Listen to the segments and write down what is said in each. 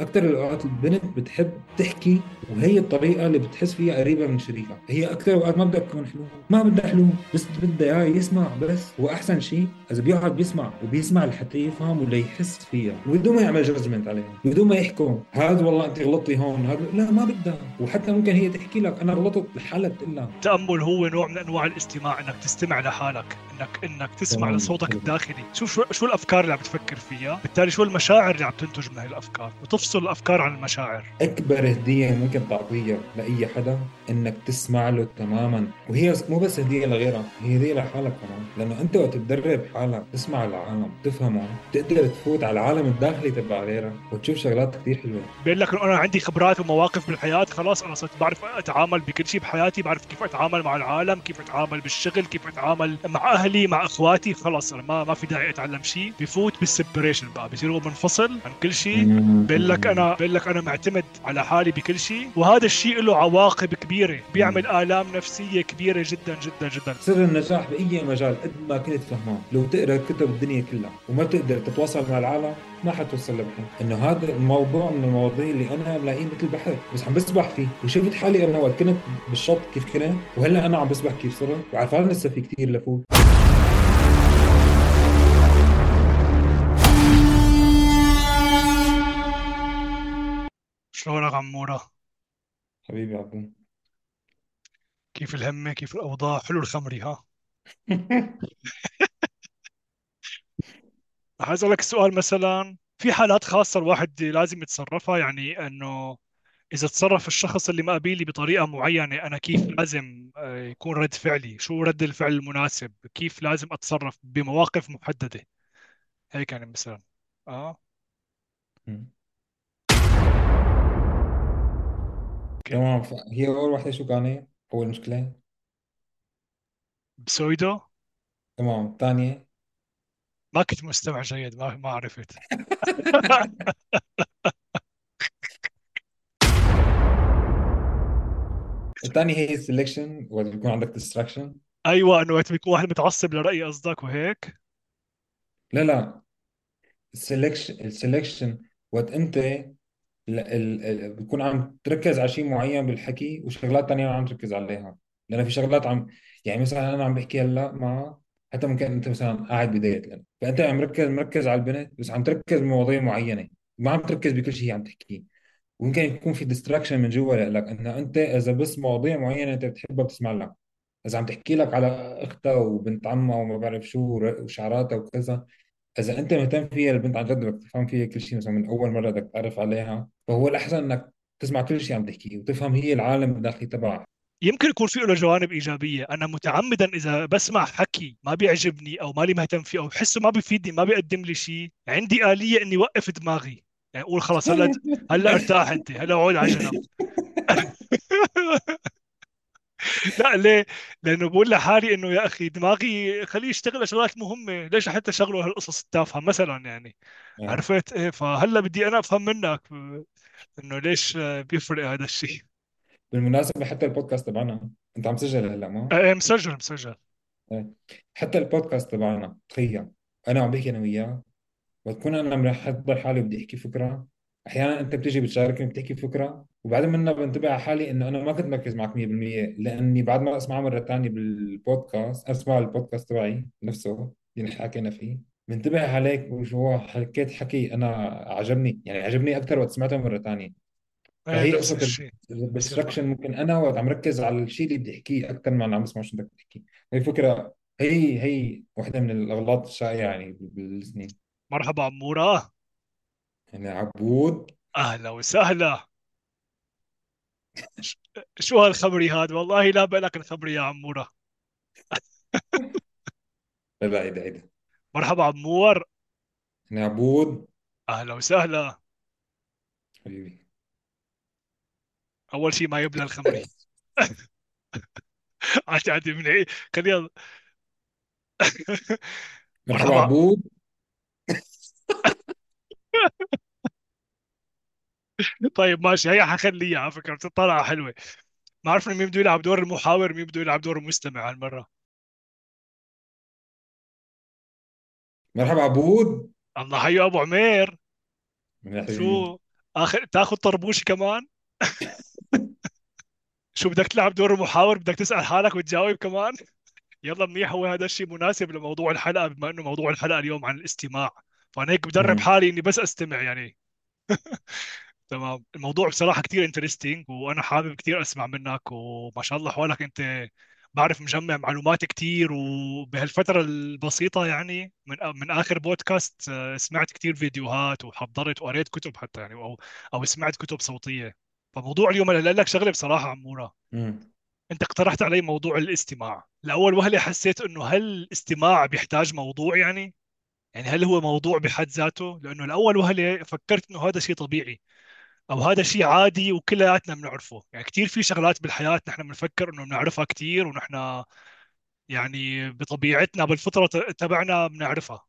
أكثر الأوقات البنت بتحب تحكي وهي الطريقة اللي بتحس فيها قريبة من شريكها هي أكثر اوقات ما بدها تكون حلوة ما بدها حلوة بس بدها اياه يسمع بس. وأحسن شيء إذا بيقعد بيسمع وبيسمع لحتى يفهم ولا يحس فيها وبدون ما يعمل جادجمنت عليها بدون ما يحكم هذا والله أنت غلطتي هون هذا لا ما بدها. وحتى ممكن هي تحكي لك أنا غلطت لحالها بتقول لها التامل هو نوع من أنواع الاستماع إنك تستمع لحالك إنك إنك تسمع. لصوتك الداخلي. شوف شو شو الأفكار اللي عم بتفكر فيها. بالتالي شو المشاعر اللي عم تنتج من هاي الأفكار؟ وتفصل الأفكار عن المشاعر. أكبر هديه ممكن تعطيها لأي حدا؟ إنك تسمع له تماما. وهي مو بس هدية لغيرها هي هدية لحالك كمان. لأنه أنت وقت تدرب حالك تسمع العالم تفهمه تقدر تفوت على العالم الداخلي تبع غيرك وتشوف شغلات كثير حلوة. بيقول لك أنا عندي خبرات ومواقف بالحياة خلاص أنا صرت بعرف أتعامل بكل شيء بحياتي بعرف كيف أتعامل مع العالم كيف أتعامل بالشغل كيف أتعامل مع أهلي مع أخواتي خلاص أنا ما ما في داعي أتعلم شيء. بفوت بالسبريشن بقى بصير هو منفصل عن كل شيء. بقول لك أنا بقول لك أنا معتمد على حالي بكل شيء. وهذا الشيء له عواقب كبيرة. بيعمل آلام نفسية كبيرة جدا جدا جدا. سر النجاح بأي مجال قد ما كنت فهمان. لو تقرأ كتب الدنيا كلها وما تقدر تتواصل مع العالم ما حتوصل لبحر. إنه هذا الموضوع من المواضيع اللي أنا ملاقيه مثل البحر. بس عم بسبح فيه. وشفت حالي أنا وقت كنت بالشط كيف كنت وهلأ أنا عم بسبح كيف صرت. وعارفان لسه في كثير لفوت. شلونك عمورة؟ حبيبي عبدو كيف الهمه كيف الأوضاع حلو الخمري ها. رح اسالك سؤال مثلا في حالات خاصة الواحد لازم يتصرفها يعني إنه إذا تصرف الشخص اللي مقابلي بطريقة معينة أنا كيف لازم آه، يكون رد فعلي؟ شو رد الفعل المناسب؟ كيف لازم أتصرف بمواقف محددة؟ هيك يعني مثلا آه. تمام هي أول وحدة شو كانت؟ اول مشكله pseudo؟ تمام. الثانية ما كنت مستمع جيد ما ما عرفت. الثانية هي ال selection وقت بيكون عندك distraction أيوه إنه وقت بيكون واحد متعصب لرأي قصدك وهيك. لا لا. ال selection ال selection وقت أنت ال- ال- بتكون عم تركز على شيء معين بالحكي وشغلات تانية عم تركز عليها. لأن في شغلات عم يعني مثلا أنا عم بحكي هلأ مع حدا ممكن أنت مثلا قاعد ب date فأنت عم مركز مركز على البنت بس عم تركز بمواضيع معينة. ما عم تركز بكل شيء عم تحكيه وممكن يكون في distraction من جوا لك ان أنت إذا بس مواضيع معينة أنت بتحبها بتسمع لها. إذا عم تحكي لك على أختها وبنت عمها وما بعرف شو وشعراتها وكذا إذا أنت مهتم فيها البنت عن جد بدك تفهم فيها كل شيء مثلا من أول مرة بدك تعرف عليها فهو الاحسن إنك تسمع كل شيء عم تحكيه وتفهم هي العالم الداخلي تبعها يمكن يكون في له جوانب إيجابية. أنا متعمدا إذا بسمع حكي ما بيعجبني أو مالي مهتم فيه أو بحسه ما بيفيدني ما بيقدم لي شيء عندي آلية إني وقف دماغي. يعني أقول خلاص هلا هلا ارتاح أنت هلا اقعد على جنب. لا ليه؟ لأنه بقول لحالي إنه يا أخي دماغي خليه يشتغل شغلات مهمة. ليش حتى شغله هالقصص التافهة مثلا يعني؟ آه. عرفت إيه؟ فهلا بدي أنا أفهم منك. إنه ليش بيفرق هذا الشيء؟ بالمناسبة حتى البودكاست تبعنا. أنت عم تسجل هلا ما إيه مسجل مسجل. إيه. حتى البودكاست تبعنا تخيل. أنا عم بحكي أنا وياه بكون أنا محضر حالي بدي أحكي فكرة. أحيانا أنت بتيجي بتشاركني بتحكي فكرة وبعد منها بنتبه على حالي إنه أنا ما كنت مركز معك 100% لأني بعد ما اسمعها مرة ثانية بالبودكاست أسمع البودكاست تبعي نفسه اللي حكينا فيه. بنتبه عليك وشو حكيت حكي. أنا عجبني يعني عجبني أكثر وقت سمعته مرة ثانية إيه فهي نفس قصه الشيء. الديستراكشن ممكن أنا وقت عم ركز على الشيء اللي بدي أحكيه أكثر ما عم بسمع شو بدك تحكي هي فكرة هي هي واحدة من الأغلاط الشائعة يعني بالسنين. مرحبا عمورة. يعني عبود. أهلا وسهلا. ش- شو هالخبري هذا؟ والله لا بألك الخبري يا عمورة. لا لا مرحبا عمور. يعني عبود. أهلا وسهلا. حبيبي. أول شيء ما يبلى الخمري عادي عادي من إيه خلينا مرحبا مرحبا. عبود. طيب ماشي. هي حخليها على فكرة بتطلع حلوة. ما عرفنا مين بده يلعب دور المحاور مين بده يلعب دور المستمع هالمرة. مرحبا عبود الله حيو أبو عمير. شو؟ اخر تاخذ طربوش كمان. شو بدك تلعب دور المحاور؟ بدك تسأل حالك وتجاوب كمان. يلا منيح هو هذا الشيء مناسب لموضوع الحلقة بما إنه موضوع الحلقة اليوم عن الاستماع. فأنا هيك بدرب حالي إني بس أستمع يعني. تمام. الموضوع بصراحة كتير انترستينج وأنا حابب كتير أسمع منك وما شاء الله حوالك أنت بعرف مجمع معلومات كتير وبهالفترة البسيطة يعني من من آخر بودكاست آه، سمعت كتير فيديوهات وحضرت وقريت كتب حتى يعني أو أو سمعت كتب صوتية. فموضوع اليوم أنا لك شغلة بصراحة عمورة. امم أنت اقترحت علي موضوع الاستماع. لأول وهلة حسيت إنه هل الاستماع بيحتاج موضوع يعني؟ يعني هل هو موضوع بحد ذاته؟ لأنه الأول وهلة فكرت إنه هذا شيء طبيعي. أو هذا شيء عادي وكلياتنا بنعرفه. يعني كثير في شغلات بالحياة نحن بنفكر إنه بنعرفها كثير ونحن يعني بطبيعتنا بالفطرة تبعنا بنعرفها.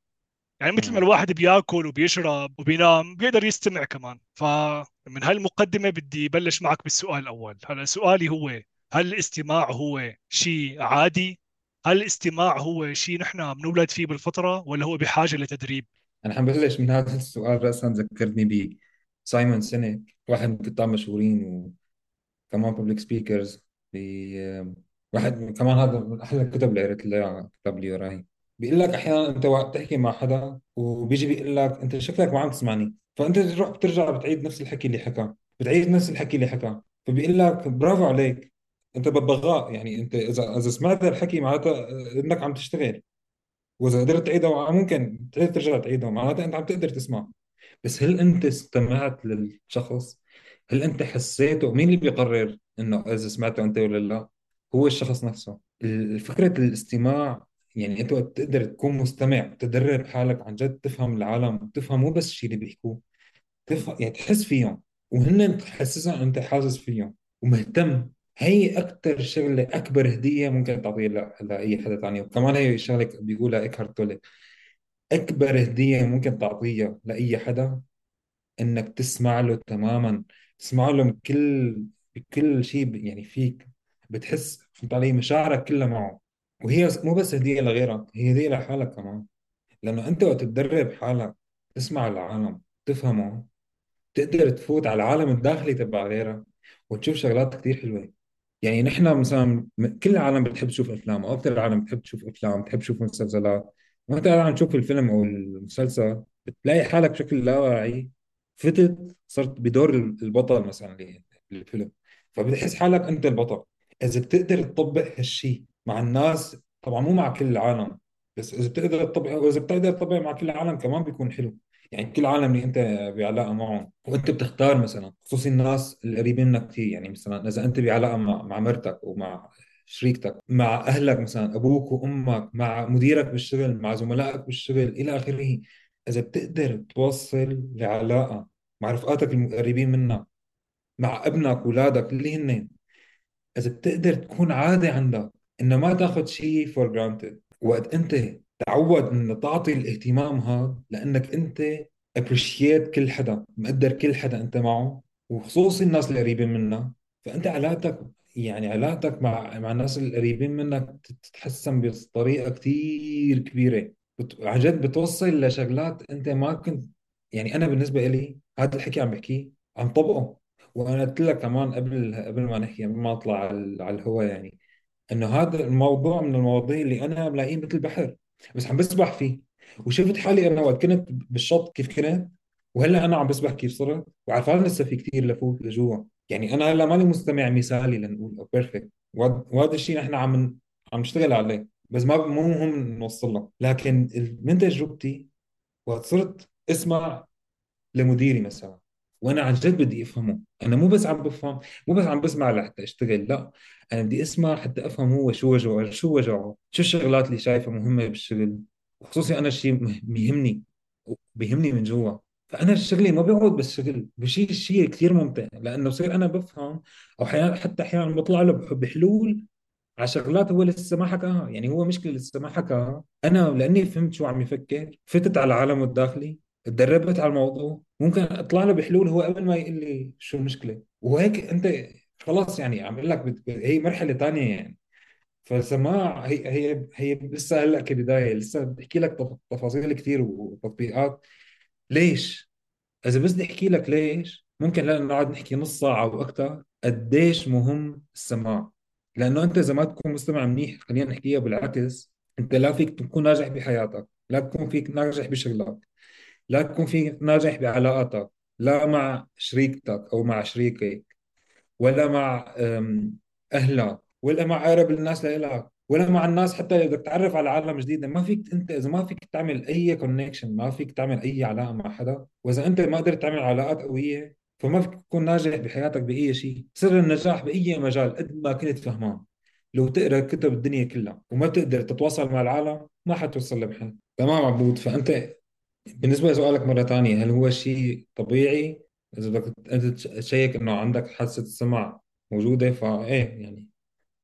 يعني مثل ما الواحد بياكل وبيشرب وبينام بيقدر يستمع كمان. فمن هالمقدمة بدي بلش معك بالسؤال الأول. هلا سؤالي هو هل الاستماع هو شيء عادي؟ هل الاستماع هو شيء نحن بنولد فيه بالفطرة ولا هو بحاجة لتدريب؟ أنا حنبلش من هذا السؤال راسا ذكرتني بسايمون سينيك واحد من الكتاب مشهورين وكمان public speakers واحد من كمان هذا من أحلى الكتب اللي قريت لها كتاب ليو راي بيقول لك أحيانا أنت وقت تحكي مع حدا وبيجي بيقول لك أنت شكلك ما عم تسمعني فأنت تروح بترجع بتعيد نفس الحكي اللي حكاه بتعيد نفس الحكي اللي حكاه فبيقول لك برافو عليك أنت ببغاء يعني أنت إذا إذا سمعت الحكي معناتها إنك عم تشتغل. وإذا قدرت تعيدها ممكن ترجع تعيدها معناتها أنت عم تقدر تسمع. بس هل أنت استمعت للشخص؟ هل أنت حسيته؟ مين اللي بيقرر إنه إذا سمعته أنت ولا لا؟ هو الشخص نفسه. فكرة الاستماع يعني أنت وقت تقدر تكون مستمع تدرب حالك عن جد تفهم العالم تفهم مو بس الشيء اللي بيحكوه تفهم يعني تحس فيهم. وهن تحسسهم أنت حاسس فيهم ومهتم. هي أكثر شغلة أكبر هدية ممكن تعطيها لأي حدا ثاني وكمان هي شغلة بيقولها إيكهارت تولي أكبر هدية ممكن تعطيها لأي حدا؟ إنك تسمع له تماما تسمع له بكل بكل شيء يعني فيك. بتحس فهمت علي مشاعرك كلها معه. وهي مو بس هدية لغيرك هي هدية لحالك كمان. لأنه أنت وقت تدرب حالك تسمع العالم تفهمه تقدر تفوت على العالم الداخلي تبع غيرك وتشوف شغلات كثير حلوة. يعني نحن مثلا كل العالم بتحب تشوف أفلام أو أكثر العالم بتحب تشوف أفلام بتحب تشوف مسلسلات. وانت عم تشوف الفيلم أو المسلسل بتلاقي حالك بشكل لا واعي فتت صرت بدور البطل مثلا الفيلم فبتحس حالك أنت البطل. إذا بتقدر تطبق هالشيء مع الناس طبعا مو مع كل العالم بس إذا بتقدر تطبق واذا بتقدر تطبق مع كل العالم كمان بيكون حلو. يعني كل العالم اللي أنت بعلاقة معهم وأنت بتختار مثلا خصوصي الناس القريبين منك كثير يعني مثلا إذا أنت بعلاقة مع مع مرتك ومع شريكتك مع أهلك مثلا أبوك وأمك مع مديرك بالشغل مع زملائك بالشغل إلى آخره. إذا بتقدر توصل لعلاقة مع رفقاتك المقربين منك مع أبنك اولادك اللي هن إذا بتقدر تكون عاده عندك إنه ما تاخذ شيء for granted وقت أنت تعود إنه تعطي الاهتمام هذا لأنك أنت appreciate كل حدا مقدر كل حدا أنت معه. وخصوصي الناس القريبين منك. فأنت علاقتك يعني علاقتك مع مع الناس القريبين منك تتحسن بطريقة كثير كبيرة. عن جد بتوصل لشغلات أنت ما كنت يعني أنا بالنسبة لي هذا الحكي عم بحكيه عم طبقه. وأنا قلت لك كمان قبل قبل ما نحكي قبل ما أطلع على الهواء يعني إنه هذا الموضوع من المواضيع اللي أنا بلاقيه مثل بحر بس عم بسبح فيه. وشفت حالي أنا وقت كنت بالشط كيف كنت وهلأ أنا عم بسبح كيف صرت وعارفان لسه في كثير لفوت لجوا. يعني أنا هلأ ماني مستمع مثالي لنقول بيرفكت وهذا الشيء نحن عم عم نشتغل عليه بس ما مو مهم نوصل له. لكن من تجربتي وقت صرت أسمع لمديري مثلا وأنا عن جد بدي أفهمه. أنا مو بس عم بفهم مو بس عم بسمع لحتى أشتغل لأ. أنا بدي أسمع حتى افهم هو شو وجهه شو وجهه شو الشغلات اللي شايفها مهمة بالشغل. وخصوصي أنا مه- بيهمني بيهمني من جوا. فأنا شغلي ما بيقعد بس شغل بشيء شيء كثير ممتع لأنه بصير أنا بفهم أو أحيانا حتى أحيانا بطلع له بح- بحلول على شغلات هو لسه ما حكاها. يعني هو مشكلة لسه ما حكاها. أنا لأني فهمت شو عم يفكر فتت على عالمه الداخلي تدربت على الموضوع. ممكن أطلع له بحلول هو قبل ما يقول لي شو المشكلة. وهيك أنت خلاص يعني عم أقول لك هي مرحلة ثانية يعني. فالسماع هي هي هي لسه هلا كبداية لسه بحكي لك تف- تفاصيل كثير وتطبيقات. ليش؟ إذا بس بدي أحكي لك ليش ممكن لا نقعد نحكي نص ساعة أو أكثر قديش مهم السماع لأنه أنت إذا ما تكون مستمع منيح خلينا نحكيها بالعكس أنت لا فيك تكون ناجح بحياتك لا تكون فيك ناجح بشغلك لا تكون فيك ناجح بعلاقاتك لا مع شريكتك أو مع شريكك ولا مع أم، أهلك ولا مع أقرب الناس لإلك ولا مع الناس حتى إذا بدك تتعرف على عالم جديد ما فيك أنت إذا ما فيك تعمل أي connection ما فيك تعمل أي علاقة مع حدا وإذا أنت ما قدرت تعمل علاقات قوية فما فيك تكون ناجح بحياتك بأي شيء. سر النجاح بأي مجال قد ما كنت فهمان. لو تقرأ كتب الدنيا كلها وما تقدر تتواصل مع العالم ما حتوصل لمحل. تمام عبود فأنت بالنسبة لسؤالك مرة ثانية هل هو شيء طبيعي؟ إذا بدك أنت تـ check إنه عندك حاسة السمع موجودة فإيه يعني.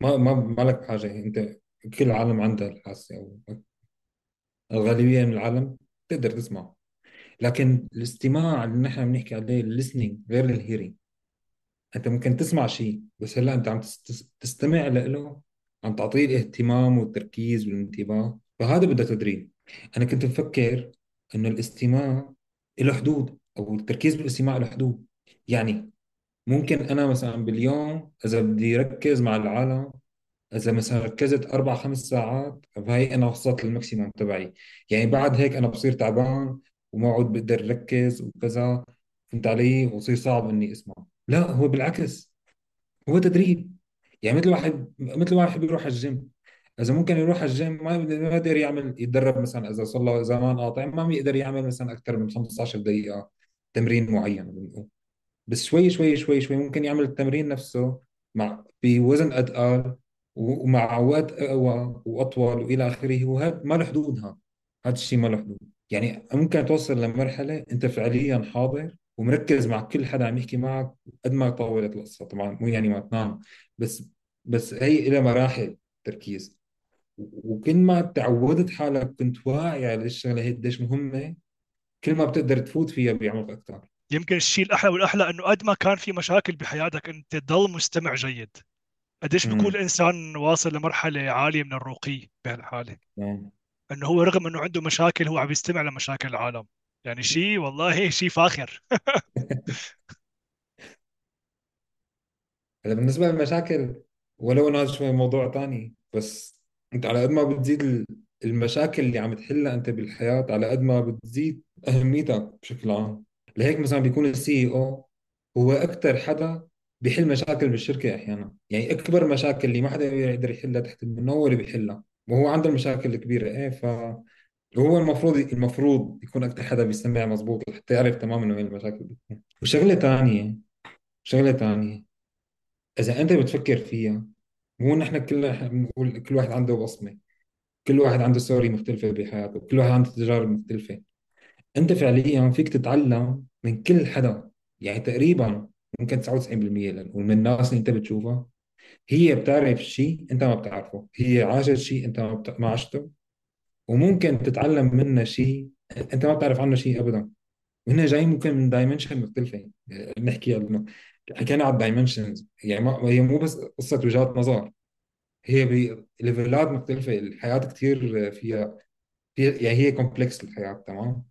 ما ما ما لك بحاجة أنت كل العالم عندها الحاسة أو الغالبية من العالم تقدر تسمع لكن الاستماع اللي نحن بنحكي عليه ال listening غير ال hearing أنت ممكن تسمع شيء بس هلأ أنت عم تست- تستمع له عم تعطيه الاهتمام والتركيز والانتباه. فهذا بده تدريب. أنا كنت مفكر إنه الاستماع له حدود أو التركيز بالاستماع له حدود. يعني ممكن أنا مثلا باليوم إذا بدي ركز مع العالم إذا مثلا ركزت أربع خمس ساعات فهي أنا وصلت للماكسيموم تبعي. يعني بعد هيك أنا بصير تعبان وما عود بقدر ركز وكذا فهمت علي؟ وصير صعب إني أسمع. لا هو بالعكس. هو تدريب. يعني مثل واحد مثل واحد بيروح على الجيم. إذا ممكن يروح على الجيم ما ما بيقدر يعمل يتدرب مثلا إذا صار له زمان قاطع ما بيقدر يعمل مثلا أكثر من 15 دقيقة تمرين معين. بنقول بس شوي شوي شوي شوي ممكن يعمل التمرين نفسه مع بوزن و- ومع وقت أقوى وأطول وإلى آخره وهذا ما له حدودها هذا. الشيء ما له حدود. يعني ممكن توصل لمرحلة أنت فعليا حاضر ومركز مع كل حدا عم يحكي معك قد ما طولت القصة. طبعا مو يعني ما تنام بس بس هي إلى مراحل تركيز. وكل ما تعودت حالك كنت واعي على الشغلة هي قديش مهمة كل ما بتقدر تفوت فيها بعمق أكثر يمكن الشيء الأحلى والأحلى أنه قد ما كان في مشاكل بحياتك أنت تضل مستمع جيد. قديش بيكون الانسان واصل لمرحلة عالية من الرقي بهالحالة. أنه هو رغم أنه عنده مشاكل هو عم يستمع لمشاكل العالم. يعني شيء والله شيء فاخر. هلا بالنسبة للمشاكل ولو إنه هذا شوي موضوع تاني بس أنت على قد ما بتزيد ال- المشاكل اللي عم تحلها أنت بالحياة على قد ما بتزيد اهميتك بشكل عام. لهيك مثلا بيكون السي أو هو أكثر حدا بيحل مشاكل بالشركة أحيانا. يعني أكبر مشاكل اللي ما حدا يقدر يحلها تحت منه هو اللي بيحلها. وهو عنده المشاكل الكبيرة إيه ف وهو المفروض المفروض يكون أكثر حدا بيستمع مزبوط لحتى يعرف تماما وين المشاكل بتكون. وشغلة ثانية شغلة ثانية إذا أنت بتفكر فيها مو نحن كل بنقول كل واحد عنده بصمة كل واحد عنده ستوري مختلفة بحياته كل واحد عنده تجارب مختلفة. أنت فعليا فيك تتعلم من كل حدا. يعني تقريبا ممكن 99% لنقول من الناس اللي أنت بتشوفها. هي بتعرف شيء أنت ما بتعرفه. هي عاشت شيء أنت ما, بت... ما عشته. وممكن تتعلم منها شيء أنت ما بتعرف عنه شيء أبدا. وهن جايين ممكن من dimension مختلفة. نحكي انه حكينا على ال dimensions يعني ما هي مو بس قصة وجهات نظر. هي ب level ات مختلفة. الحياة كثير فيها فيها يعني هي complex الحياة تمام؟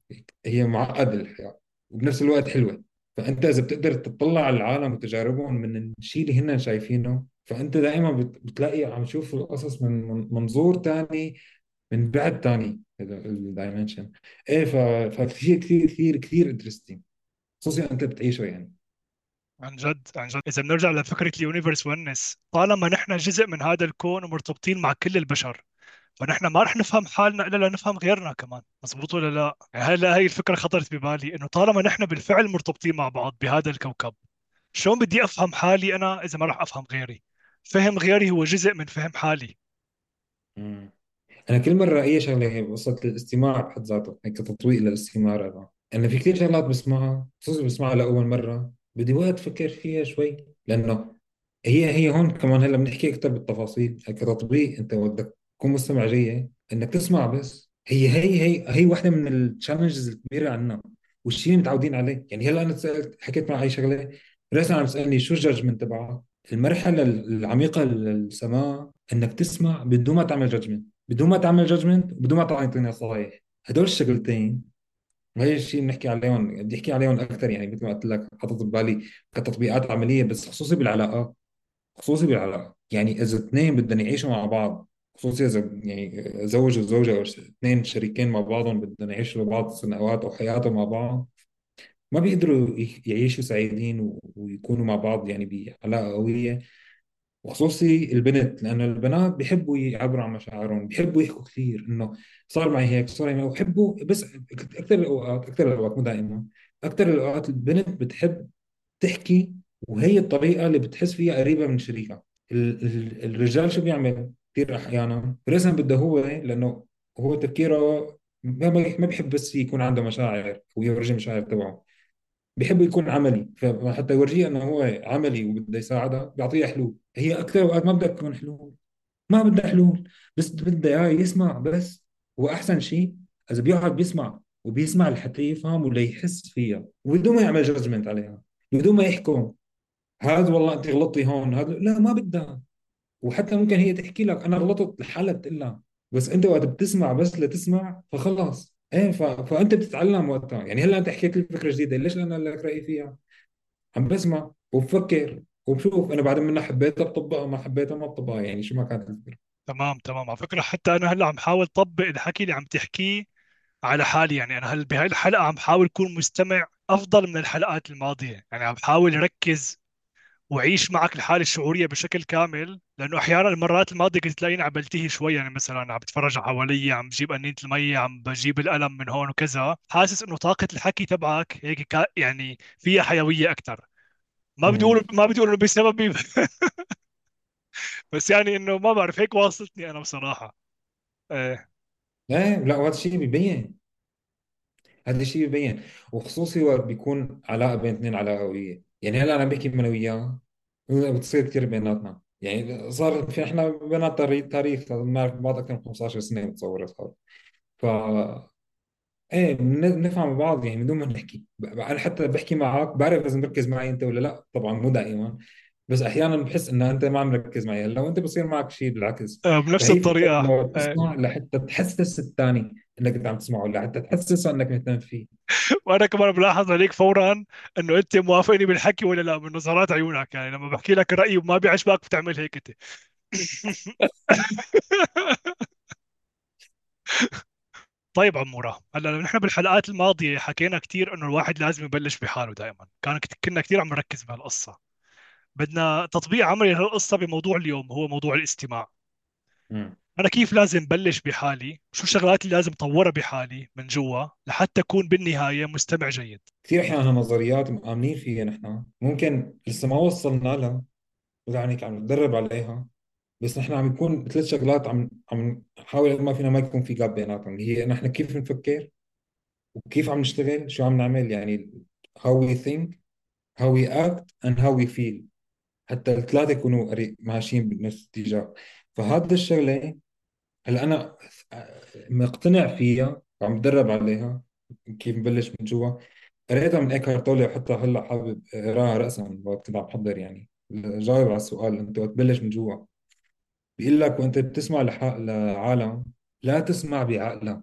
هي معقدة الحياة وبنفس الوقت حلوة. فأنت إذا بتقدر تطلع على العالم وتجاربهم من الشيء اللي هن شايفينه فأنت دائما بت- بتلاقي عم تشوف القصص من من منظور تاني من بعد تاني ال dimension إيه فكثير كثير كثير كثير interesting خصوصي أنت بتعيشه يعني. عن جد عن جد. إذا بنرجع لفكرة ال universe oneness طالما نحن جزء من هذا الكون ومرتبطين مع كل البشر فنحن ما رح نفهم حالنا إلا لنفهم غيرنا كمان. مزبوط ولا لا؟ يعني هلا هي الفكرة خطرت ببالي إنه طالما نحن بالفعل مرتبطين مع بعض بهذا الكوكب شلون بدي أفهم حالي أنا إذا ما رح أفهم غيري؟ فهم غيري هو جزء من فهم حالي. أنا كل مرة أي شغلة هي قصه الاستماع بحد ذاته هيك تطويق للاستماع هذا. أنا في كثير شغلات بسمعها خصوصي بسمعها لأول مرة. بدي وقت أفكر فيها شوي لأنه هي هي هون كمان هلا بنحكي أكثر بالتفاصيل. كتطبيق أنت بدك تكون مستمع جيد إنك تسمع بس. هي هي هي هي واحدة من التشالنجز الكبيره عندنا والشيء اللي متعودين عليه. يعني هلا أنا سألت حكيت مع اي شغلة راسا عم تسالني شو ال judgment تبعك المرحلة العميقة للسماع إنك تسمع بدون ما تعمل judgment بدون ما تعمل judgment بدون ما تعطيني نصائح هدول الشغلتين هي الشيء اللي بنحكي عليهم بدي أحكي عليهم أكثر يعني مثل ما قلت لك حاطط ببالي كتطبيقات عملية بس خصوصي بالعلاقات خصوصي بالعلاقة. يعني إذا اثنين بدهم يعيشوا مع بعض خصوصي إذا يعني زوج وزوجة أو اثنين شريكين مع بعضهم بدهم يعيشوا لبعض سنوات أو حياتهم مع بعض ما بيقدروا يعيشوا سعيدين ويكونوا مع بعض يعني بعلاقة قوية. وخصوصي البنت لأنه البنات بيحبوا يعبروا عن مشاعرهم بيحبوا يحكوا كثير إنه صار معي هيك صار معي وبحبوا بس أكثر الأوقات أكثر الأوقات مو دائما أكثر الأوقات البنت بتحب تحكي وهي الطريقة اللي بتحس فيها قريبة من شريكها. ال- ال- الرجال شو بيعمل؟ كثير أحيانا رسم بده هو لأنه هو تفكيره ما ما بيحب بس يكون عنده مشاعر ويورجي مشاعر تبعه. بيحب يكون عملي. فحتى يورجيه إنه هو عملي وبده يساعدها بيعطيها حلول. هي أكثر اوقات ما بدها تكون حلول. ما بدها حلول. بس بدها إياه يسمع بس. وأحسن شيء إذا بيقعد بيسمع وبيسمع لحتى يفهم ولا يحس فيها. وبدون ما يعمل جادجمنت عليها. بدون ما يحكم. هذا والله أنت غلطتي هون هذا لا ما بدها. وحتى ممكن هي تحكي لك أنا غلطت لحالها بتقول بس أنت وقت بتسمع بس لتسمع فخلاص. إيه ف... فأنت بتتعلم وقتها يعني هلأ أنت حكيت لي فكرة جديدة ليش أنا لك رأيي فيها؟ عم بسمع وبفكر وبشوف. أنا بعد منها حبيتها بطبقها ما حبيتها ما بطبقها يعني شو ما كانت الفكرة. تمام تمام. على فكرة حتى أنا هلأ عم حاول طبق الحكي اللي عم تحكيه على حالي. يعني أنا هل بهاي الحلقة عم حاول أكون مستمع أفضل من الحلقات الماضية. يعني عم بحاول أركز وأعيش معك الحالة الشعورية بشكل كامل لأنه أحيانا المرات الماضية كنت تلاقيني عم بلتهي شوي يعني مثلا عم بتفرج حوالي عم بجيب قنينة المية عم بجيب القلم من هون وكذا حاسس إنه طاقة الحكي تبعك هيك كا- يعني فيها حيوية أكثر ما بدي أقول ما بدي أقول إنه بسببي بس يعني إنه ما بعرف هيك واصلتني أنا بصراحة. إيه. إيه لا وهذا الشيء بيبين هذا الشيء ببين. وخصوصي وقت بيكون علاقة بين اثنين علاقه قويه يعني هلا أنا بحكي أنا وياه بتصير كثير بيناتنا. يعني صار في إحنا بينات تاريخ بنعرف بعض أكثر من 15 سنة بتصور صار ف إيه بن- بنفهم بعض يعني بدون ما نحكي. أنا حتى بحكي معك بعرف إذا مركز معي أنت ولا لا. طبعا مو دائما. بس أحيانا بحس ان أنت ما مركز معي. لو انت بصير معك شيء بالعكس. آه، بنفس إنه إيه. تسمع لحتى تحسس الثاني إنك أنت عم تسمعه لحتى تحسسه إنك مهتم فيه. وأنا كمان بلاحظ عليك فورا إنه أنت موافقني بالحكي ولا لا من نظرات عيونك. يعني لما بحكي لك الراي وما بيعجبك بتعمل هيك أنت. طيب عمورة هلا نحن بالحلقات الماضية حكينا كثير إنه الواحد لازم يبلش بحاله دائما كان كنا كثير عم نركز بهالقصة. بدنا تطبيق عملي لهالقصة بموضوع اليوم هو موضوع الاستماع. مم. أنا كيف لازم بلش بحالي؟ شو الشغلات اللي لازم طورها بحالي من جوا لحتى أكون بالنهاية مستمع جيد؟ كثير أحيانا نظريات مآمنين فيها نحن. ممكن لسه ما وصلنا لها يعني عم نتدرب عليها بس نحن عم يكون ثلاث شغلات عم عم نحاول ما فينا ما يكون في جاب بيناتهم هي نحن كيف نفكر وكيف عم نشتغل شو عم نعمل يعني how we think how we act and how we feel. حتى الثلاثة يكونوا ماشيين بنفس الاتجاه فهذا الشغلة هلأ أنا مقتنع فيها وعم بتدرب عليها كيف نبلش من جوا. قريتها من إيكهارت تولي وحتى هلأ حابب أقراها رأسا وقت كنت عم بحضر يعني. جاوب على السؤال أنت وقت تبلش من جوا. بيقول لك وأنت بتسمع لح- لعالم لا تسمع بعقلك.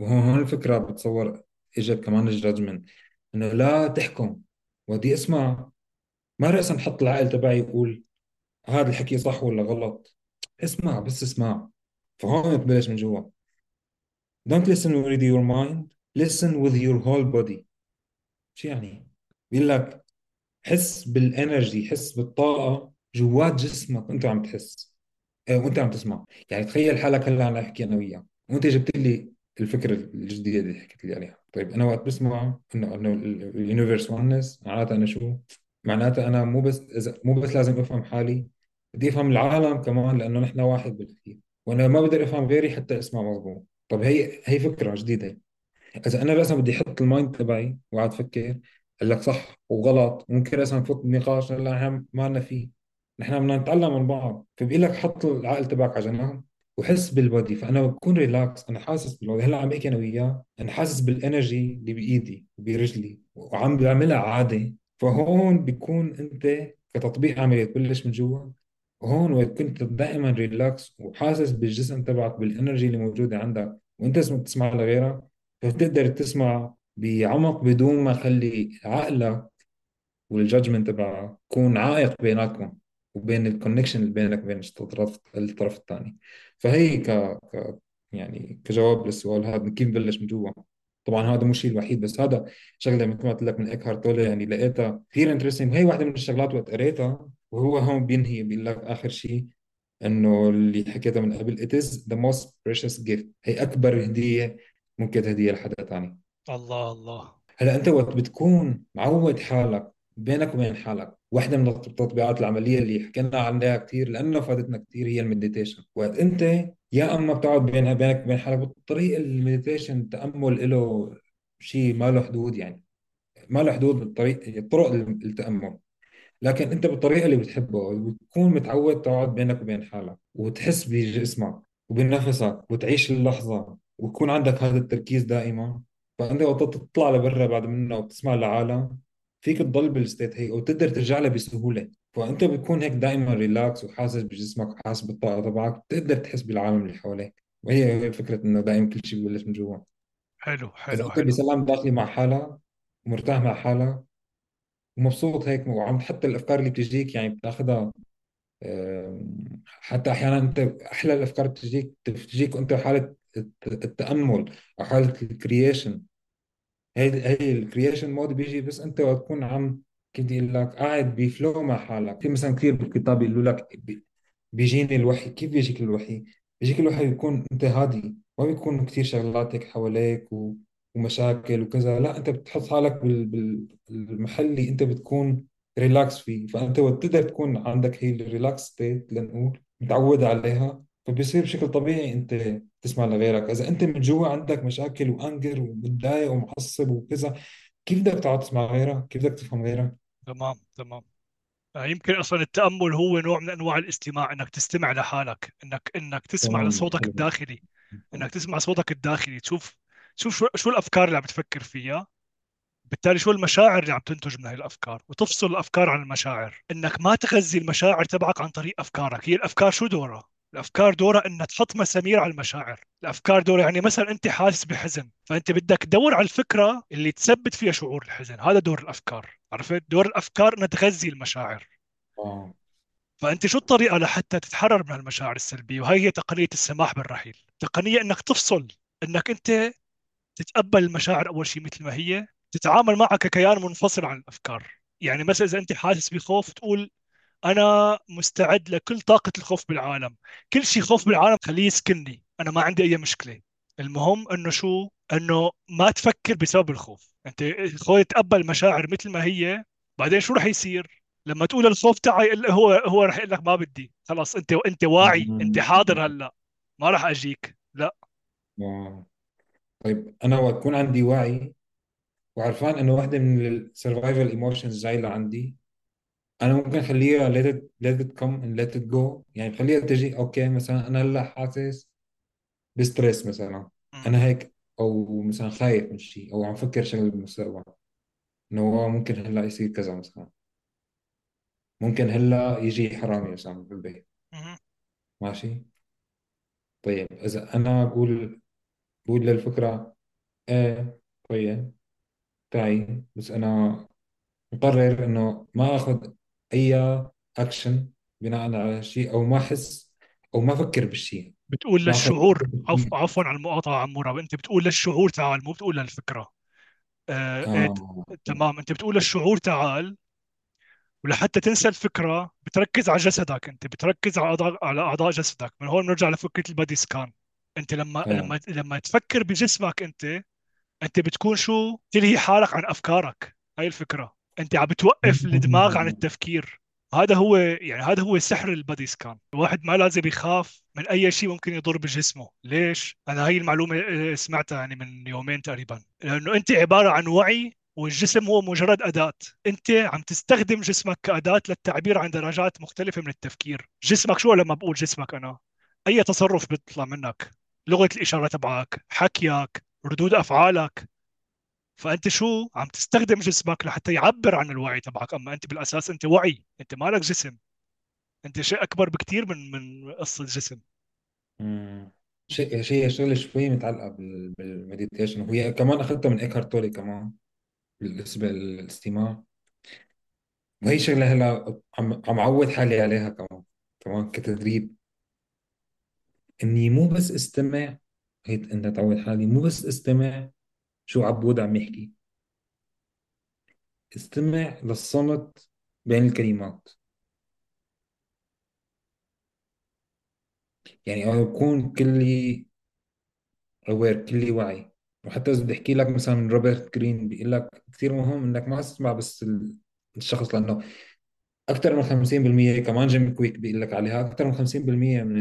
وهون هون الفكرة بتصور إجت كمان ال judgment. إنه لا تحكم. ودي اسمع. ما رأسا نحط العقل تبعي يقول هذا الحكي صح ولا غلط؟ اسمع بس اسمع. فهون بتبلش من جوا. Don't listen with your mind. Listen with your whole body. شو يعني؟ بيقول لك حس بالانرجي حس بالطاقة جوات جسمك. وأنت عم تحس. آه، وأنت عم تسمع. يعني تخيل حالك هلأ عم أحكي أنا وياك. وأنت جبت لي الفكرة الجديدة اللي حكيت لي عليها. طيب أنا وقت بسمع انه إنه ال universe oneness معناتها أنا شو؟ معناتها أنا مو بس إذا مو بس لازم أفهم حالي بدي أفهم العالم كمان لأنه نحن واحد بالاخير وأنا ما بقدر أفهم غيري حتى اسمع مضبوط. طب هي هي فكرة جديدة. إذا أنا مثلا بدي أحط ال mind تبعي وقاعد أفكر أقول لك صح وغلط ممكن مثلا نفوت بنقاش هلا نحن ما لنا فيه. نحن بدنا نتعلم من بعض. فبقول لك حط العقل تبعك على جنب وحس بال body. فأنا بكون ريلاكس أنا حاسس بال body. هلأ عم بحكي أنا وياه أنا حاسس بال energy اللي بإيدي وبرجلي وعم بعملها عادة. فهون بيكون أنت كتطبيق عملي تبلش من جوا. وهون وقت كنت دائما ريلاكس وحاسس بالجسم تبعك بال energy اللي موجودة عندك وأنت اسمك تسمع لغيرك فبتقدر تسمع بعمق بدون ما خلي عقلك وال judgment تبعها يكون عائق بيناتكم وبين ال connection اللي بينك وبين الطرف الطرف الثاني. فهي ك... ك يعني كجواب للسؤال هذا كيف بلش من جوا؟ طبعا هذا مو الشيء الوحيد بس هذا شغلة مثل ما قلت لك من ايكهارت تولي يعني لقيتها كثير interesting هي واحدة من الشغلات وقت قريتها وهو هون بينهي بيقول لك آخر شيء إنه اللي حكيتها من قبل it is the most precious gift. هي أكبر هدية ممكن تهديها لحدا ثاني الله الله. هلا أنت وقت بتكون معود حالك بينك وبين حالك. واحدة من التطبيقات العملية اللي حكينا عنها كثير لأنه فادتنا كثير هي ال meditation. وقت أنت يا أما بتقعد بين بينك وبين حالك بالطريقة ال meditation التأمل له شيء ما له حدود يعني. ما له حدود بالطريق الطرق التأمل لكن أنت بالطريقة اللي بتحبه بتكون متعود تقعد بينك وبين حالك وتحس بجسمك وبنفسك وتعيش اللحظة ويكون عندك هذا التركيز دائما. فأنت وقت تطلع لبرا بعد منه وتسمع العالم فيك تضل بال state هي وتقدر ترجع لها بسهولة. فأنت بتكون هيك دائما ريلاكس وحاسس بجسمك وحاسس بالطاقة تبعك بتقدر تحس بالعالم اللي حواليك. وهي هي فكره إنه دائما كل شيء ببلش من جوا. حلو إذا حلو أنت حلو. بسلام داخلي مع حالك ومرتاح مع حالك ومبسوط هيك وعم حتى الأفكار اللي بتجيك يعني بتاخذها حتى أحيانا أنت أحلى الأفكار بتجيك بتجيك وأنت حالة الت- التأمل أو حالة ال creation هي هي ال creation mode بيجي بس انت وقت تكون عم بدي أقول لك قاعد ب flow مع حالك. في مثلا كثير بالكتاب يقولوا لك بي- بيجيني الوحي. كيف بيجيك الوحي؟ بيجيك الوحي بيكون انت هادي. ما بيكون كثير شغلات هيك حواليك و... ومشاكل وكذا. لا انت بتحط حالك. بال- بالمحل اللي انت بتكون ريلاكس فيه. فأنت وقت تقدر تكون عندك هي ال relaxed state لنقول متعود عليها. فبصير بشكل طبيعي أنت تسمع لغيرك. إذا أنت من جوا عندك مشاكل و anger ومتضايق ومعصب وكذا كيف بدك تقعد تسمع غيرك؟ كيف بدك تفهم غيرك؟ تمام تمام. آه، يمكن أصلا التأمل هو نوع من أنواع الاستماع إنك تستمع لحالك إنك إنك تسمع تمام لصوتك الداخلي إنك تسمع صوتك الداخلي. تشوف تشوف شو, شو الأفكار اللي عم تفكر فيها. بالتالي شو المشاعر اللي عم تنتج من هاي الأفكار وتفصل الأفكار عن المشاعر. إنك ما تغذي المشاعر تبعك عن طريق أفكارك. هي الأفكار شو دورها؟ الأفكار دورها انها تحط مسامير على المشاعر. الأفكار دورها يعني مثلا أنت حاسس بحزن فأنت بدك تدور على الفكرة اللي تثبت فيها شعور الحزن. هذا دور الأفكار عرفت؟ دور الأفكار إنها تغذي المشاعر. آه. فأنت شو الطريقة لحتى تتحرر من المشاعر السلبية؟ وهي هي تقنية السماح بالرحيل. تقنية إنك تفصل إنك أنت تتقبل المشاعر أول شيء مثل ما هي تتعامل معها ككيان منفصل عن الأفكار. يعني مثلا إذا أنت حاسس بخوف تقول أنا مستعد لكل طاقة الخوف بالعالم. كل شيء خوف بالعالم خليه يسكنني. أنا ما عندي أي مشكلة. المهم إنه شو؟ إنه ما تفكر بسبب الخوف. أنت خذ تقبل المشاعر مثل ما هي بعدين شو رح يصير؟ لما تقول الخوف تاعي هو هو رح يقول لك ما بدي. خلاص أنت أنت واعي. أنت حاضر هلأ. ما رح أجيك. لا. طيب أنا وقت يكون عندي وعي وعرفان إنه واحدة من ال survival emotions جاي لعندي أنا ممكن أخليها let it let it come and let it go. يعني بخليها تجي. okay مثلا أنا هلأ حاسس ب stress مثلا. أنا هيك أو مثلا خايف من شيء أو عم فكر شغلة بالمستقبل. إنه هو ممكن هلأ يصير كذا مثلا. ممكن هلأ يجي حرامي مثلا بالبيت. ماشي؟ طيب إذا أنا بقول بقول للفكرة إيه طيب تعي بس أنا مقرر إنه ما آخذ أي اكشن بناء على شيء أو ما أحس أو ما أفكر بالشيء. بتقول للشعور عف... عفوا على المقاطعة عمورة أنت بتقول للشعور تعال مو بتقول للفكرة. آه إيه آه تمام. أنت بتقول للشعور تعال ولحتى تنسى الفكرة بتركز على جسدك أنت بتركز على اعضاء على أعضاء جسدك. من هون بنرجع لفكرة البادي سكان. أنت لما إيه لما لما تفكر بجسمك أنت أنت بتكون شو؟ تلهي حالك عن أفكارك. هاي الفكرة. أنت عم بتوقف الدماغ عن التفكير. هذا هو يعني هذا هو سحر البادي سكان. الواحد ما لازم يخاف من أي شيء ممكن يضر بجسمه. ليش؟ أنا هاي المعلومة آه، سمعتها يعني من يومين تقريبا. لأنه أنت عبارة عن وعي والجسم هو مجرد أداة. أنت عم تستخدم جسمك كأداة للتعبير عن درجات مختلفة من التفكير. جسمك شو لما بقول جسمك أنا؟ أي تصرف بيطلع منك. لغة الإشارة تبعك حكيك ردود أفعالك. فأنت شو عم تستخدم جسمك لحتى يعبر عن الوعي تبعك. أما أنت بالأساس أنت وعي أنت مالك جسم. أنت شيء أكبر بكتير من من قصة جسم مم. شيء شيء شغلة شوي متعلقة بال- بال meditation. وهي كمان أخذتها من إيكهارت تولي كمان بالنسبة للاستماع. وهي شغلة هلا عم عم عود حالي عليها كمان كمان كتدريب. إني مو بس استمع هي انت تعود حالي مو بس استمع شو عبود عم يحكي؟ استمع للصمت بين الكلمات. يعني أنا بكون كلي aware كلي وعي وحتى إذا بدي أحكي لك مثلا روبرت جرين بيقول لك كثير مهم إنك ما تسمع بس ال- الشخص لأنه أكثر من 50% كمان جيم كويك بيقول لك عليها. أكثر من 50% من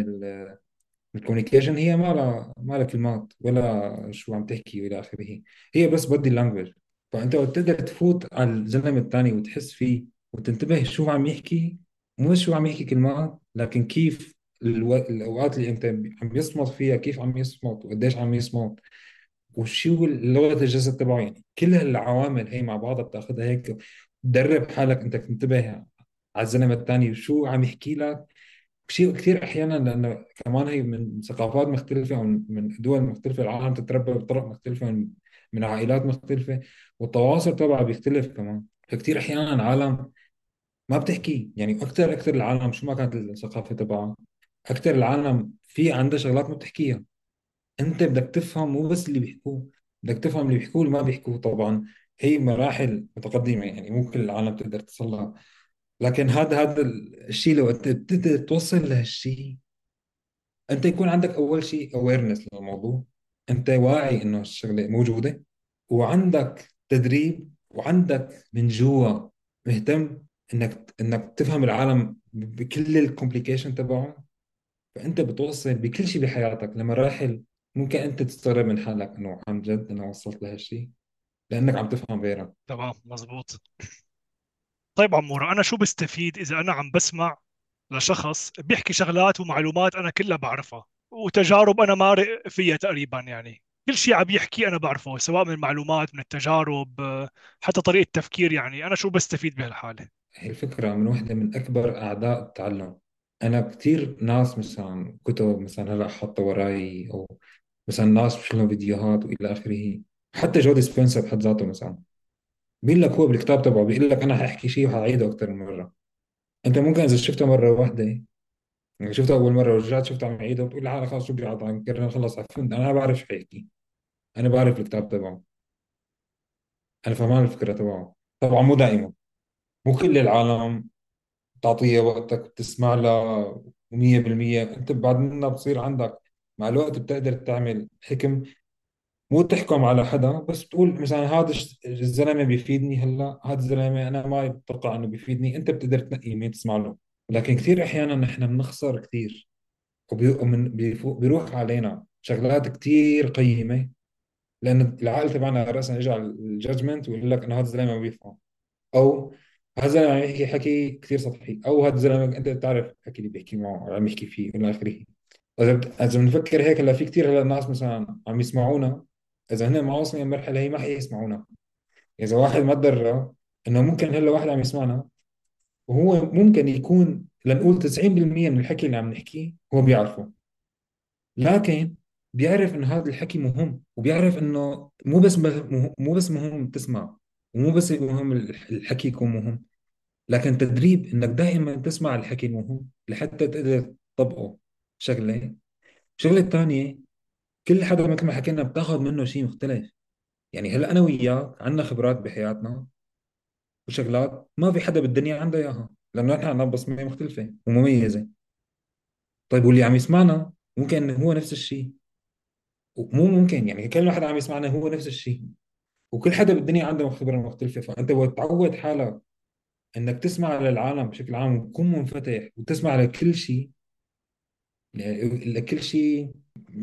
ال communication هي ما لها ما لها كلمات ولا شو عم تحكي والى آخره. هي بس بودي لانجوج فأنت وقت تقدر تفوت على الزلمة الثاني وتحس فيه وتنتبه شو عم يحكي مو شو عم يحكي كلمات لكن كيف ألو... الأوقات اللي أنت عم يصمت فيها كيف عم يصمت وقديش عم يصمت وشو لغة الجسد تبعه. يعني كل هالعوامل هي مع بعضها بتأخذها هيك. تدرب حالك انك تنتبه على الزلمة الثاني وشو عم يحكي لك. شيء كثير أحيانا لأنه كمان هي من ثقافات مختلفة أو من دول مختلفة العالم تتربى بطرق مختلفة من عائلات مختلفة والتواصل تبعها بيختلف كمان. فكتير أحيانا عالم ما بتحكي يعني أكثر أكثر العالم شو ما كانت الثقافة تبعها أكثر العالم في عندها شغلات ما بتحكيها. أنت بدك تفهم مو بس اللي بيحكوه بدك تفهم اللي بيحكوه اللي ما بيحكوه. طبعا هي مراحل متقدمة يعني مو كل العالم تقدر تصل لها لكن هذا هذا الشيء لو أنت بتقدر توصل لهالشيء أنت يكون عندك أول شيء awareness للموضوع. أنت واعي إنه الشغلة موجودة وعندك تدريب وعندك من جوا مهتم إنك إنك تفهم العالم بكل ال complication تبعه فأنت بتوصل بكل شيء بحياتك. لمراحل ممكن أنت تستغرب من حالك إنه عن جد أنا وصلت لهالشيء لأنك عم تفهم غيرك. تمام مزبوط. طيب عمورة أنا شو بستفيد إذا أنا عم بسمع لشخص بيحكي شغلات ومعلومات أنا كلها بعرفها؟ وتجارب أنا مارق فيها تقريبا يعني. كل شيء عم يحكي أنا بعرفه سواء من المعلومات من التجارب حتى طريقة تفكير يعني. أنا شو بستفيد بهالحالة؟ هي الفكرة من وحدة من أكبر اعداء التعلم. أنا كثير ناس مثلا كتب مثلا هلأ حاطه وراي أو مثلا ناس لهم فيديوهات وإلى آخره. حتى جودي سبنسر بحد ذاته مثلا. بيقول لك هو بالكتاب تبعه؟ بيقول لك أنا حاحكي شيء وحاعيده أكثر من مرة. أنت ممكن إذا شفته مرة واحدة يعني شفته أول مرة ورجعت شفته عم يعيده بتقول لحالك خلص شو عم كرر خلص عفنت أنا بعرف شو حيحكي أنا بعرف الكتاب تبعه. أنا فهمان الفكرة تبعه. طبعا مو دائما. مو كل العالم تعطيها وقتك بتسمع لها 100% أنت بعد منها بصير عندك مع الوقت بتقدر تعمل حكم مو تحكم على حدا بس تقول مثلا هذا الزلمة بيفيدني هلأ هذا الزلمة أنا ما بتوقع إنه بيفيدني أنت بتقدر تنقي مين تسمع له. لكن كثير أحيانا نحن بنخسر كثير وبي- ومن- بيفو- بيروح علينا شغلات كثير قيمة لأن العقل تبعنا راسا اجى على الجادجمنت ويقول لك إنه هذا الزلمة ما بيفهم. أو هذا الزلمة عم يحكي حكي كثير سطحي أو هذا الزلمة أنت بتعرف الحكي اللي بيحكي معه عم يحكي فيه إلى آخره. إذا إذا بنفكر هيك هلأ في كثير هلأ ناس مثلا عم يسمعونا إذا هن ما واصلين المرحله هي ما حيسمعونا إذا واحد ما تدرب إنه ممكن هلا واحد عم يسمعنا وهو ممكن يكون لنقول 90% من الحكي اللي عم نحكيه هو بيعرفه. لكن بيعرف إنه هذا الحكي مهم وبيعرف إنه مو بس مو بس مهم تسمع ومو بس مهم الح- الحكي يكون مهم. لكن تدريب إنك دائما تسمع الحكي المهم لحتى تقدر تطبقه شغله الشغله الثانية كل حدا مثل ما حكينا بتاخذ منه شيء مختلف. يعني هلا أنا وياك عندنا خبرات بحياتنا وشغلات ما في حدا بالدنيا عنده إياها لأنه نحن عندنا بصمة مختلفة ومميزة. طيب واللي عم يسمعنا ممكن هو نفس الشيء ومو ممكن يعني كل واحد عم يسمعنا هو نفس الشيء وكل حدا بالدنيا عنده خبرة مختلفة. فأنت وتعود حالك إنك تسمع للعالم بشكل عام وتكون منفتح وتسمع لكل شيء لكل شيء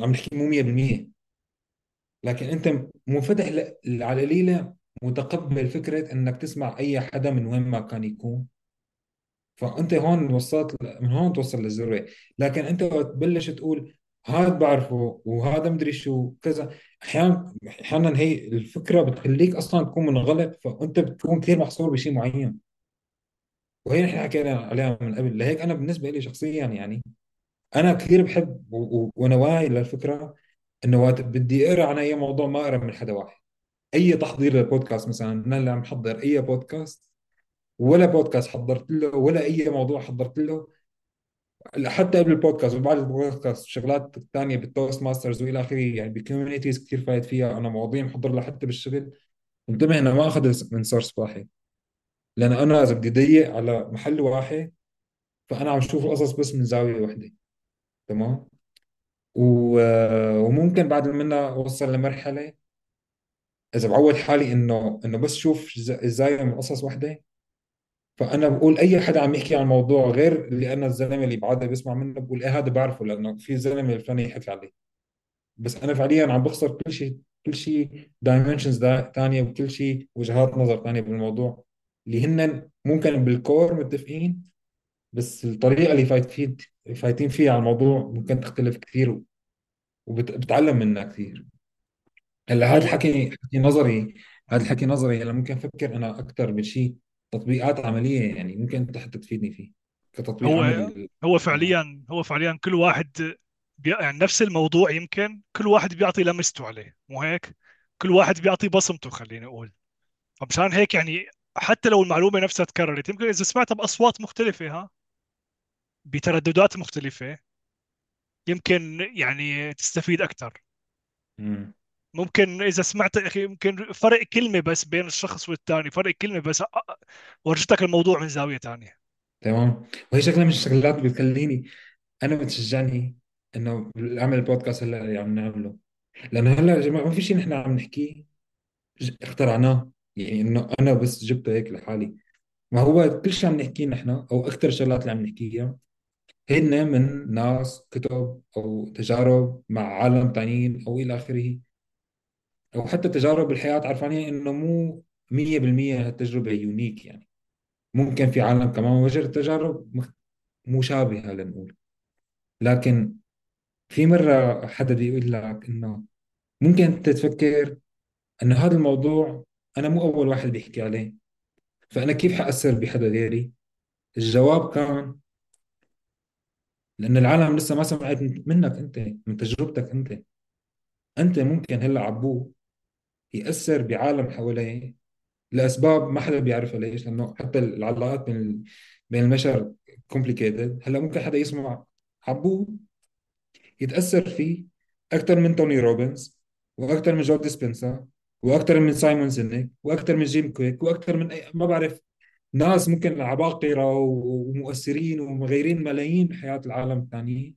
عم نحكي مو 100% لكن أنت منفتح على القليلة متقبل فكرة إنك تسمع أي حدا من وين ما كان يكون. فأنت هون وصلت من هون توصل للذروة. لكن أنت وقت تبلش تقول هذا بعرفه وهذا مدري شو كذا أحيانا أحيانا هي الفكرة بتخليك أصلا تكون منغلق فأنت بتكون كثير محصور بشيء معين. وهي نحن حكينا عليها من قبل. لهيك أنا بالنسبة لي شخصيا يعني أنا كثير بحب و- وأنا واعي للفكره إنه وقت بدي أقرأ عن أي موضوع ما أقرأ من حدا واحد. أي تحضير للبودكاست مثلا أنا اللي عم حضر أي بودكاست ولا بودكاست حضرت له ولا أي موضوع حضرت له. حتى قبل البودكاست وبعد البودكاست شغلات ثانية بالتوست ماسترز وإلى آخره يعني ب communities كثير فايت فيها. أنا مواضيع محضر لها حتى بالشغل. انتبه إنه ما أخذ من سورس واحد. لأن أنا إذا بدي ضيق على محل واحد فأنا عم شوف القصص بس من زاوية واحدة. تمام؟ و- وممكن بعد منها أوصل لمرحلة. إذا بعود حالي إنه إنه بس شوف ز- الزاويه من قصص واحدة فأنا بقول أي حدا عم يحكي عن موضوع غير اللي أنا الزلمة اللي بعادة بسمع منه بقول إيه هذا بعرفه لأنه في زلمة الفلاني يحكي عليه. بس أنا فعليا عم بخسر كل شيء كل شيء dimensions ثانية وكل شيء وجهات نظر ثانية بالموضوع. اللي هن ممكن بال core متفقين بس الطريقة اللي فايت فيه فايتين فيها على الموضوع ممكن تختلف كثير وبتعلم منها كثير هلا هذا الحكي حكي نظري هذا الحكي نظري هلا ممكن أفكر أنا أكثر بشيء تطبيقات عملية يعني ممكن أنت حتى تفيدني فيه كتطبيق هو عملي. هو فعليا هو فعليا كل واحد بي... يعني نفس الموضوع يمكن كل واحد بيعطي لمسته عليه مو هيك؟ كل واحد بيعطي بصمته خليني أقول. فمشان هيك يعني حتى لو المعلومة نفسها تكررت يمكن إذا سمعتها بأصوات مختلفة ها؟ بترددات مختلفة. يمكن يعني تستفيد أكثر ممكن إذا سمعت أخي يمكن فرق كلمة بس بين الشخص والثاني فرق كلمة بس ورجتك الموضوع من زاوية ثانية تمام. وهي شغله من الشغلات بتخليني. أنا بتشجعني إنه أعمل البودكاست هلا اللي عم نعمله. لأنه هلأ يا جماعة ما في شيء نحن عم نحكيه اخترعناه. يعني إنه أنا بس جبته هيك لحالي. ما هو كل شيء عم نحكيه نحن أو أكثر الشغلات اللي عم نحكيها. هن من ناس كتب أو تجارب مع عالم تانيين أو إلى آخره. أو حتى تجارب بالحياة عرفانين إنه مو 100% هالتجربة يونيك يعني. ممكن في عالم كمان وجد تجارب مشابهه لنقول لكن في مرة حدا بيقول لك إنه ممكن انت تفكر إنه هذا الموضوع أنا مو أول واحد بيحكي عليه. فأنا كيف حأثر بحدا غيري؟ الجواب كان لأن العالم لسه ما سمعت منك أنت من تجربتك أنت. أنت ممكن هلأ عبود يأثر بعالم حواليه لأسباب ما حدا بيعرفها ليش لأنه حتى العلاقات بين بين البشر complicated هلأ ممكن حدا يسمع عبود يتأثر فيه أكثر من توني روبنز وأكثر من جو ديسبنسا وأكثر من سايمون سينيك وأكثر من جيم كويك وأكثر من أي ما بعرف ناس ممكن عباقرة ومؤثرين ومغيرين ملايين بحياة العالم الثانيين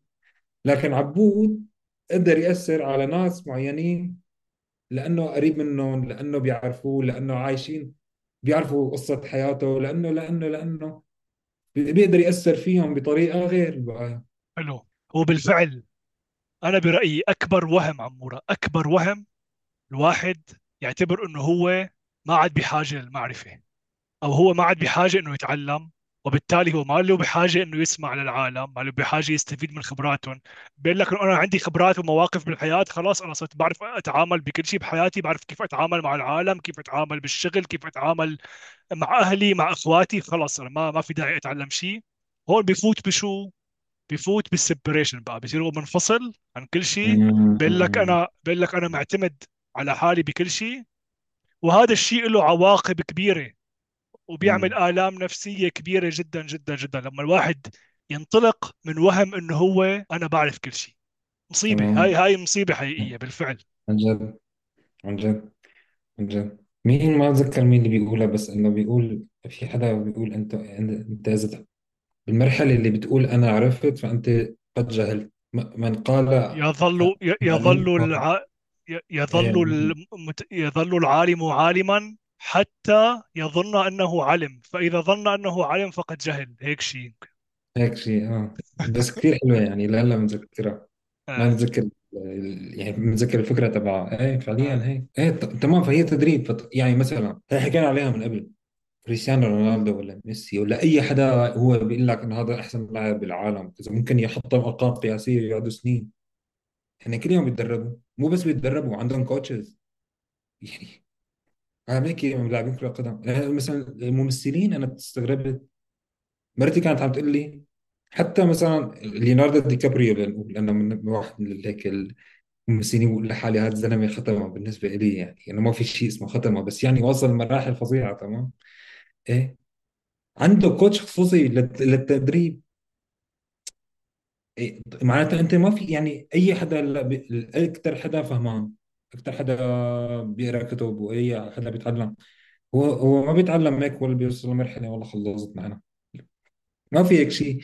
لكن عبود قدر يأثر على ناس معينين لأنه قريب منهم لأنه بيعرفوه لأنه عايشين بيعرفوا قصة حياته لأنه لأنه بي- بيقدر يأثر فيهم بطريقة غير البقايا حلو. هو بالفعل أنا برأيي أكبر وهم عمورة. أكبر وهم الواحد يعتبر إنه هو ما عاد بحاجة للمعرفة. أو هو ما عاد بحاجة إنه يتعلم وبالتالي هو ما له بحاجة إنه يسمع للعالم ما له بحاجة يستفيد من خبراتهم. بيقول لك أنا عندي خبرات ومواقف بالحياة خلاص أنا صرت بعرف أتعامل بكل شيء بحياتي بعرف كيف أتعامل مع العالم كيف أتعامل بالشغل كيف أتعامل مع أهلي مع إخواتي خلاص أنا ما ما في داعي أتعلم شيء. هون بفوت بشو؟ بفوت بالسيبريشن بقى بصير هو منفصل عن كل شيء. بيقول لك. أنا بيقول لك أنا معتمد على حالي بكل شيء. وهذا الشيء له عواقب كبيرة. وبيعمل مم. آلام نفسية كبيرة جدا جدا جدا. لما الواحد ينطلق من وهم إنه هو أنا بعرف كل شيء. مصيبة. هاي تمام. هاي مصيبة حقيقية بالفعل. عن جد. عن جد. عن جد. مين ما أتذكر مين اللي بيقولها بس إنه بيقول في حدا بيقول أنت أنت إذا بالمرحلة اللي بتقول أنا عرفت فأنت قد جهلت. من قال يظل يظل فقط الع... يظل إيه المت... يظل العالم عالما. حتى يظن أنه علم. فإذا ظن أنه علم فقد جهل. هيك شيء يمكن. هيك شيء آه. بس كثير حلوة يعني. لا لا متذكرها ما آه. متذكر ال- يعني متذكر الفكرة تبعها. إيه فعليا. هيك. إيه تمام. فهي تدريب. فت... يعني مثلا هي حكينا عليها من قبل. كريستيانو رونالدو ولا ميسي ولا أي حدا هو بيقول لك انه هذا أحسن لاعب بالعالم. إذا ممكن يحطم أرقام قياسية يقعدوا سنين. هن كل يوم بيتدربوا. مو بس بيتدربوا عندهم coaches يعني هيك لاعبين كرة قدم. يعني مثلا الممثلين أنا استغربت. مرتي كانت عم تقول لي حتى مثلا ليوناردو دي كابريو لنقول أنا من واحد من هيك الممثلين لحالي هذا الزلمة ختمه بالنسبة لي يعني يعني ما في شيء اسمه ختمه بس يعني وصل لمراحل فظيعة تمام؟ إيه؟ عنده coach خصوصي للت- للتدريب. إيه معناتها أنت ما في يعني أي حدا أكثر حدا فهمان. أكثر حدا بيقرأ كتب واي حدا بيتعلم. هو هو ما بيتعلم هيك ولا بيوصل لمرحلة والله خلصت معنا. ما في هيك شيء.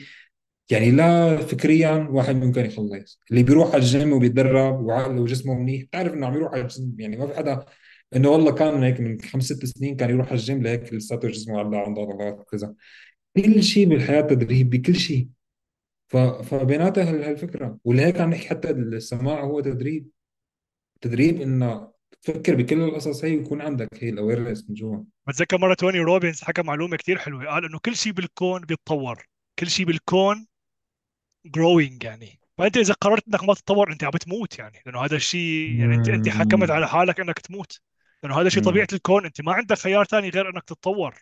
يعني لا فكريا واحد ممكن يخلص. اللي بيروح على الجيم وبيتدرب وعقله وجسمه منيح بتعرف إنه عم يروح على الجيم. يعني ما في حدا إنه والله كان هيك من خمس ست سنين كان يروح على الجيم لهيك لساته جسمه على عنده عضلات وكذا كل شيء بالحياة تدريب بكل شيء. ف... فبيناتها هال- هالفكرة. ولهيك عم نحكي حتى السماع هو تدريب. تدريب انه تفكر بكل القصص هي ويكون عندك هي ال awareness من جوا. بتذكر مرة توني روبنز حكى معلومة كثير حلوة قال إنه كل شيء بالكون بيتطور كل شيء بالكون growing يعني. فأنت إذا قررت إنك ما تتطور أنت عم بتموت يعني. لأنه هذا الشيء يعني انت أنت حكمت. على حالك إنك تموت. لأنه هذا شيء طبيعة. الكون أنت ما عندك خيار ثاني غير إنك تتطور.